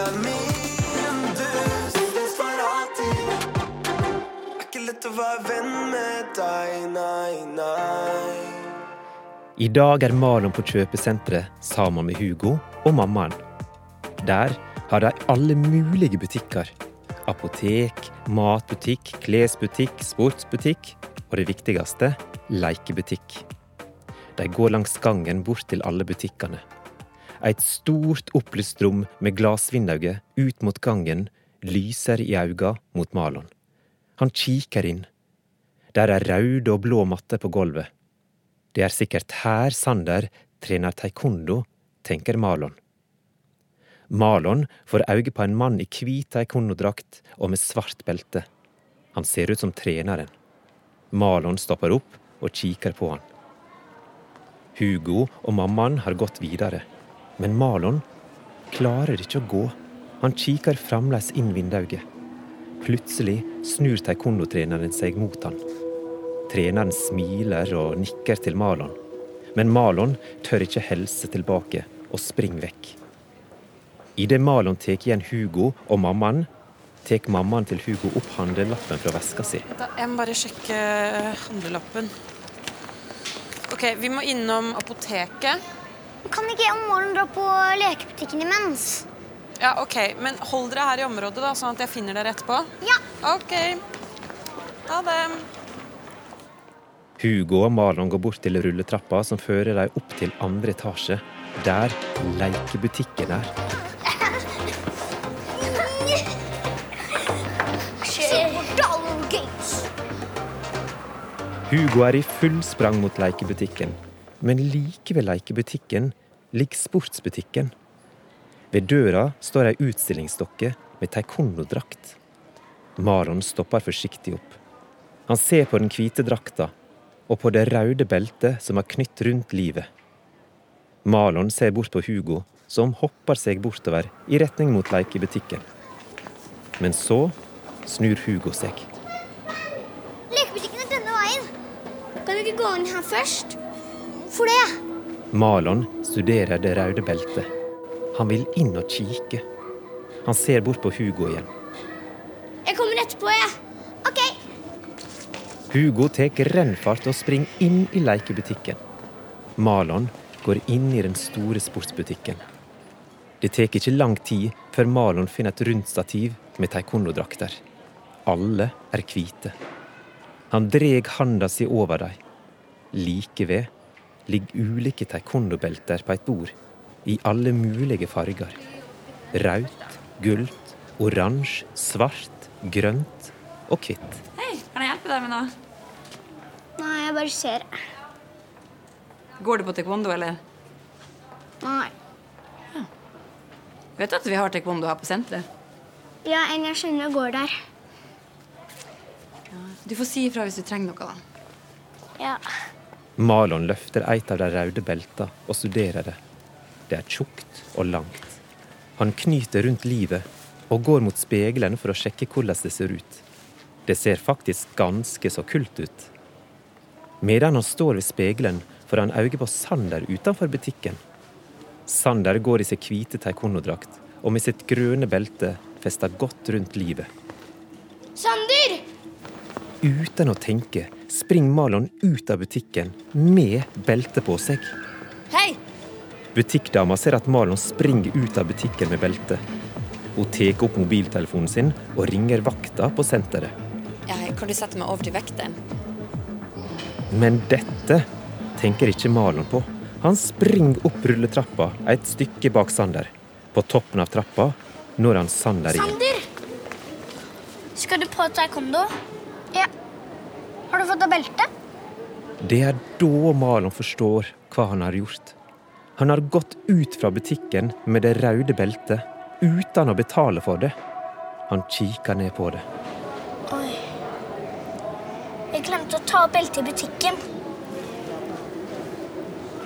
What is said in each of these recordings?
er min, du synes for alltid. Er ikke lett å være venn med deg, nei, nei. I dag er Malon på kjøpesenteret sammen med Hugo og mammaen. Der har de alle mulige butikker. Apotek, matbutikk, klesbutikk, sportsbutikk og det viktigste lekebutikk. De går langs gangen bort til alle butikkene. Et stort opplyst rom med glassvinduer ut mot gangen lyser i auga mot Malon. Han kikker inn. Der er røde og blå matte på gulvet. Det er sikkert her Sander trener taekwondo, tenker Malon. Malon får øye på en mann i hvit taekwondo-drakt og med svart belte. Han ser ut som treneren. Malon stopper opp og kikker på han. Hugo og mammaen har gått videre, men Malon klarer ikke å gå. Han kikker fremdeles inn vinduet. Plutselig snur taekwondo-treneren seg mot han. Treneren smiler og nikker til Malon, men Malon tør ikke helse tilbake og springer vekk. Idet Malon tar igjen Hugo og mammaen, tar mammaen til Hugo opp handlelappen fra veska si. Jeg må bare sjekke handlelappen. Ok, vi må innom apoteket. Kan ikke jeg om morgenen dra på lekebutikken imens? Ja, ok, men hold dere her i området, da, sånn at jeg finner dere etterpå. Ja. Ok. Ha det. Hugo og Malon går bort til rulletrappa som fører dem opp til andre etasje, der lekebutikken er. Hugo er i full sprang mot lekebutikken, men like ved lekebutikken ligger sportsbutikken. Ved døra står ei utstillingsdokke med taekwondo-drakt. Malon stopper forsiktig opp. Han ser på den hvite drakta og på det røde beltet som er knytt rundt livet. Malon ser bort på Hugo, som hopper seg bortover i retning mot lekebutikken. Men så snur Hugo seg. Lekebutikken er denne veien. Kan du ikke gå inn her først? For det. Malon studerer det røde beltet. Han vil inn og kikke. Han ser bort på Hugo igjen. Jeg kommer etterpå, jeg. OK. Hugo tar rennfart og springer inn i lekebutikken. Malon går inn i den store sportsbutikken. Det tar ikke lang tid før Malon finner et rundt stativ med taekwondo-drakter. Alle er hvite. Han dreg handa si over dem. Like ved ligger ulike taekwondo-belter på et bord, i alle mulige farger. Rødt, gult, oransje, svart, grønt og hvitt. Hei, kan jeg hjelpe deg med noe? Nei, jeg bare ser. Går du på taekwondo, eller? Nei. Vet du at vi har taekwondo her på senteret? Ja, en jeg kjenner går der. Du får si ifra hvis du trenger noe, da. Ja. Malon løfter et av de røde belta og studerer det. Det er tjukt og langt. Han knyter rundt livet og går mot spegelen for å sjekke hvordan det ser ut. Det ser faktisk ganske så kult ut. Medan han står ved spegelen, får han øye på Sander utenfor butikken. Sander går i sin hvite taekwondo-drakt og med sitt grønne belte festa godt rundt livet. Sander! Uten å tenke springer Malon ut av butikken med belte på seg. Hei! Butikkdama ser at Malon springer ut av butikken med belte. Hun tar opp mobiltelefonen sin og ringer vakta på senteret. Ja, kan du sette meg over til vekteren? Men dette tenker ikke Malon på. Han springer opp rulletrappa et stykke bak Sander. På toppen av trappa når han Sander igjen. Sander! Skal du på taekwondo? Ja. Har du fått deg belte? Det er da Malon forstår hva han har gjort. Han har gått ut fra butikken med det røde beltet uten å betale for det. Han kikker ned på det. Oi. Jeg glemte å ta opp beltet i butikken.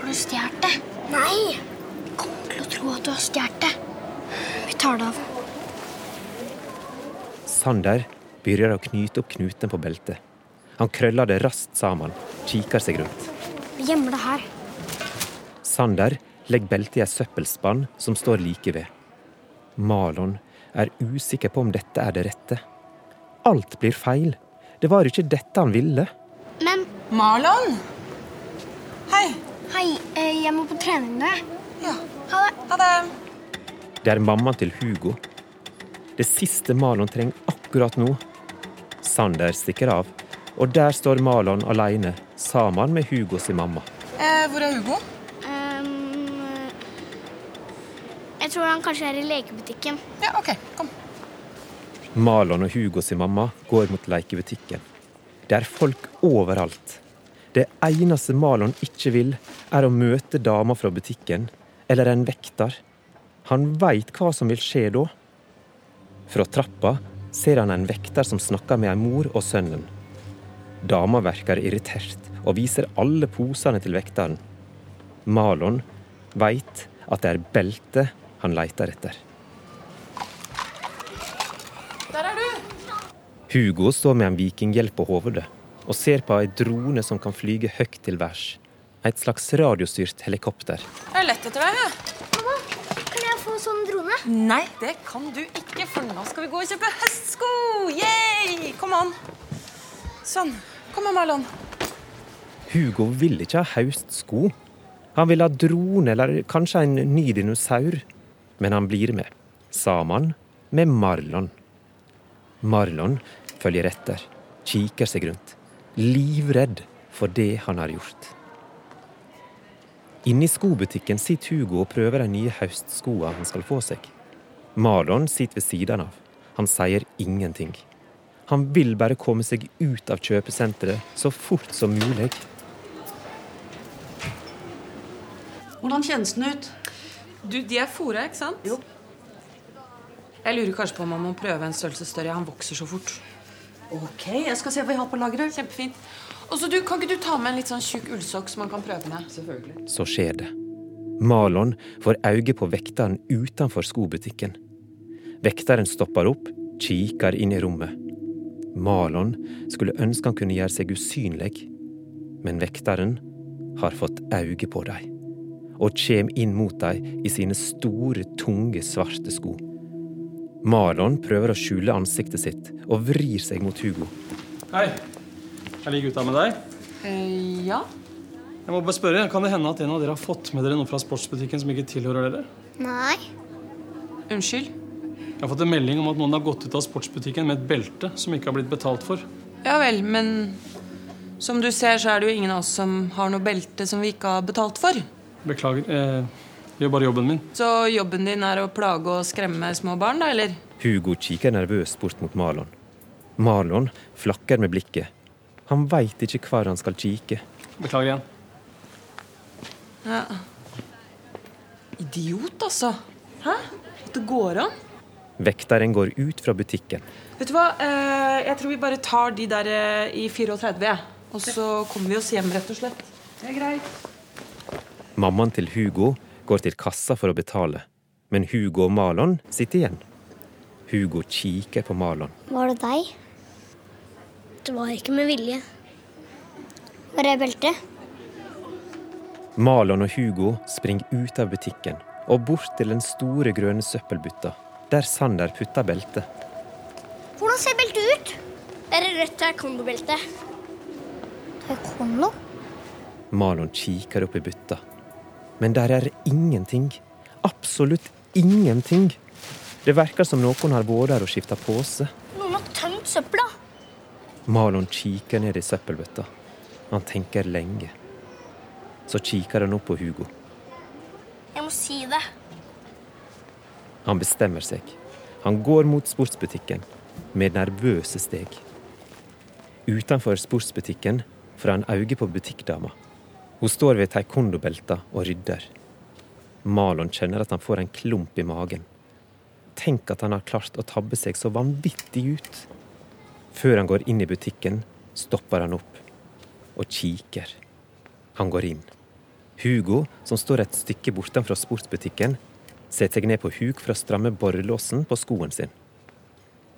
Har du stjålet det? Nei. Jeg kommer til å tro at du har stjålet det. Vi tar det av. Sander begynner å knyte opp knuten på beltet. Han krøller det raskt sammen, kikker seg rundt. Vi gjemmer det her. Sander legger beltet i ei søppelspann som står like ved. Malon er usikker på om dette er det rette. Alt blir feil. Det var ikke dette han ville. Men Marlon! Hei. hei, eh, jeg må på trening nå. Ja. Ha det. Ha det. Det er mammaen til Hugo. Det siste Malon trenger akkurat nå. Sander stikker av, og der står Malon alene sammen med Hugo sin mamma. Eh, hvor er Hugo? Um, jeg tror han kanskje er i lekebutikken. Ja, OK. Kom. Malon og Hugo sin mamma går mot lekebutikken. Det er folk overalt. Det eneste Malon ikke vil, er å møte dama fra butikken eller en vekter. Han veit hva som vil skje da. Fra trappa ser han en vekter som snakker med ei mor og sønnen. Dama virker irritert og viser alle posene til vekteren. Malon veit at det er beltet han leiter etter. Der er du. Hugo står med en vikinghjelp på hodet og ser på ei drone som kan flyge høyt til værs. Et slags radiostyrt helikopter. Jeg lett etter deg. jeg. Mamma, kan jeg få sånn drone? Nei, det kan du ikke, for nå skal vi gå og kjøpe høstsko! Yay! Kom an. Sånn. Kom med Marlon. Hugo ville ikke ha haust sko. Han ville ha drone eller kanskje en ny dinosaur. Men han blir med. Sammen med Marlon. Marlon følger etter, kikker seg rundt. Livredd for det han har gjort. Inne i skobutikken sitter Hugo og prøver de nye høstskoene han skal få seg. Marlon sitter ved siden av. Han sier ingenting. Han vil bare komme seg ut av kjøpesenteret så fort som mulig. Hvordan kjennes den ut? Du, de er fôra, ikke sant? Jo. Jeg lurer kanskje på om man må prøve en størrelse større. Han vokser så fort. Ok, jeg skal se hva vi har på lageret. Kjempefint. Og så du, Kan ikke du ta med en litt sånn tjukk ullsokk som man kan prøve med? Selvfølgelig. Så skjer det. Malon får øye på vekteren utenfor skobutikken. Vekteren stopper opp, kikker inn i rommet. Malon skulle ønske han kunne gjøre seg usynlig, men vekteren har fått øye på dem og kjem inn mot dem i sine store, tunge, svarte sko. Malon prøver å skjule ansiktet sitt og vrir seg mot Hugo. Hei. Er de gutta med deg? Eh, ja. Jeg må bare spørre, Kan det hende at en av dere har fått med dere noe fra sportsbutikken som ikke tilhører dere? Nei. Unnskyld. Jeg har fått en melding om at noen har gått ut av sportsbutikken med et belte som ikke har blitt betalt for. Ja vel, men som du ser, så er det jo ingen av oss som har noe belte som vi ikke har betalt for. Beklager. Jeg gjør bare jobben min. Så jobben din er å plage og skremme små barn, da, eller? Hugo kikker nervøst bort mot Marlon. Marlon flakker med blikket. Han veit ikke hvor han skal kikke. Beklager igjen. Ja. Idiot, altså. Hæ? At det går an? Vekteren går ut fra butikken. Vet du hva, eh, jeg tror vi bare tar de der eh, i 34. Og så kommer vi oss hjem, rett og slett. Det er greit. Mammaen til Hugo går til kassa for å betale, men Hugo og Malon sitter igjen. Hugo kikker på Malon. Var det deg? Det var ikke med vilje. Var det beltet? Malon og Hugo springer ut av butikken og bort til den store grønne søppelbutta, der Sander putta beltet. Hvordan ser beltet ut? Er det rødt taekwondo-belte? Taekwondo? Malon kikker opp i butta, men der er ingenting. Absolutt ingenting. Det virker som noen har vært der og skifta pose. Noen har tømt søpla. Malon kikker ned i søppelbøtta. Han tenker lenge. Så kikker han opp på Hugo. Jeg må si det. Han bestemmer seg. Han går mot sportsbutikken med nervøse steg. Utenfor sportsbutikken får han øye på butikkdama. Hun står ved taekwondo-belta og rydder. Malon kjenner at han får en klump i magen. Tenk at han har klart å tabbe seg så vanvittig ut. Før han går inn i butikken, stopper han opp og kikker. Han går inn. Hugo, som står et stykke bortenfor sportsbutikken, setter seg ned på huk for å stramme borrelåsen på skoen sin.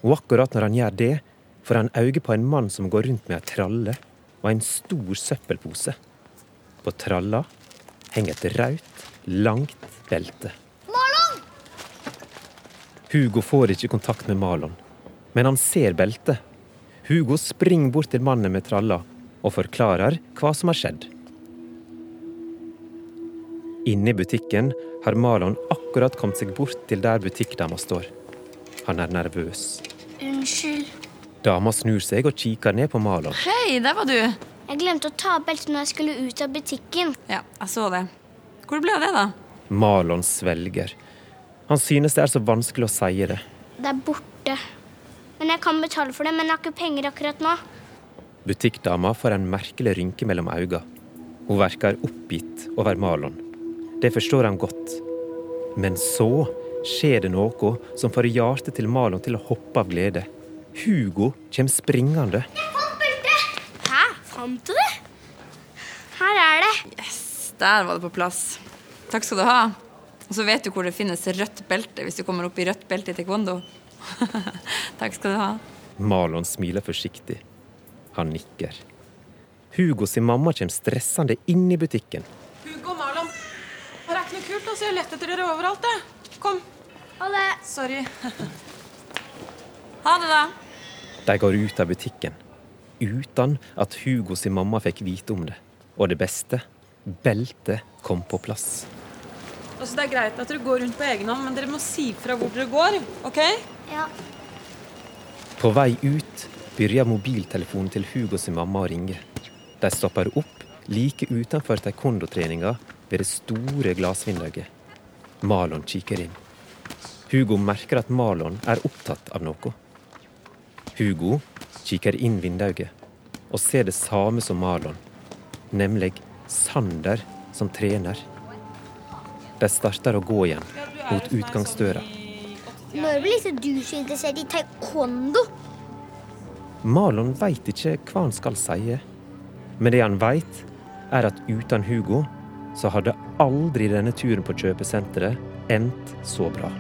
Og akkurat når han gjør det, får han øye på en mann som går rundt med ei tralle og en stor søppelpose. På tralla henger et rødt, langt belte. Marlon! Hugo får ikke kontakt med Malon, men han ser beltet. Hugo springer bort til mannen med tralla og forklarer hva som har skjedd. Inne i butikken har Malon akkurat kommet seg bort til der butikkdama står. Han er nervøs. Unnskyld. Dama snur seg og kikker ned på Malon. Hei, der var du. Jeg glemte å ta av beltet når jeg skulle ut av butikken. Ja, jeg så det. Hvor ble det, da? Malon svelger. Han synes det er så vanskelig å si det. Det er borte. Men jeg kan betale for det, men jeg har ikke penger akkurat nå. Butikkdama får en merkelig rynke mellom øynene. Hun virker oppgitt over Malon. Det forstår han godt. Men så skjer det noe som får hjertet til Malon til å hoppe av glede. Hugo kommer springende. Hæ? Fant du det? Her er det. Yes, der var det på plass. Takk skal du ha. Og så vet du hvor det finnes rødt belte hvis du kommer opp i rødt belte i taekwondo. Takk skal du ha. Malon smiler forsiktig. Han nikker. Hugo sin mamma kommer stressende inn i butikken. Hugo og Marlon. Her er ikke noe kult. altså. Jeg har lett etter dere overalt. jeg. Kom. Ha det. Sorry. Ha det, da. De går ut av butikken uten at Hugo sin mamma fikk vite om det. Og det beste beltet kom på plass. Altså, Det er greit at dere går rundt på egen hånd, men dere må si fra hvor dere går. ok? Ja. På vei ut begynner mobiltelefonen til Hugo sin mamma å ringe. De stopper opp like utenfor taekwondo-treninga ved det store glassvinduet. Malon kikker inn. Hugo merker at Malon er opptatt av noe. Hugo kikker inn vinduet og ser det samme som Malon, nemlig Sander som trener. De starter å gå igjen mot utgangsdøra. Når ble liksom du så interessert i taekwondo? Malon veit ikke hva han skal si, men det han veit, er at uten Hugo så hadde aldri denne turen på kjøpesenteret endt så bra.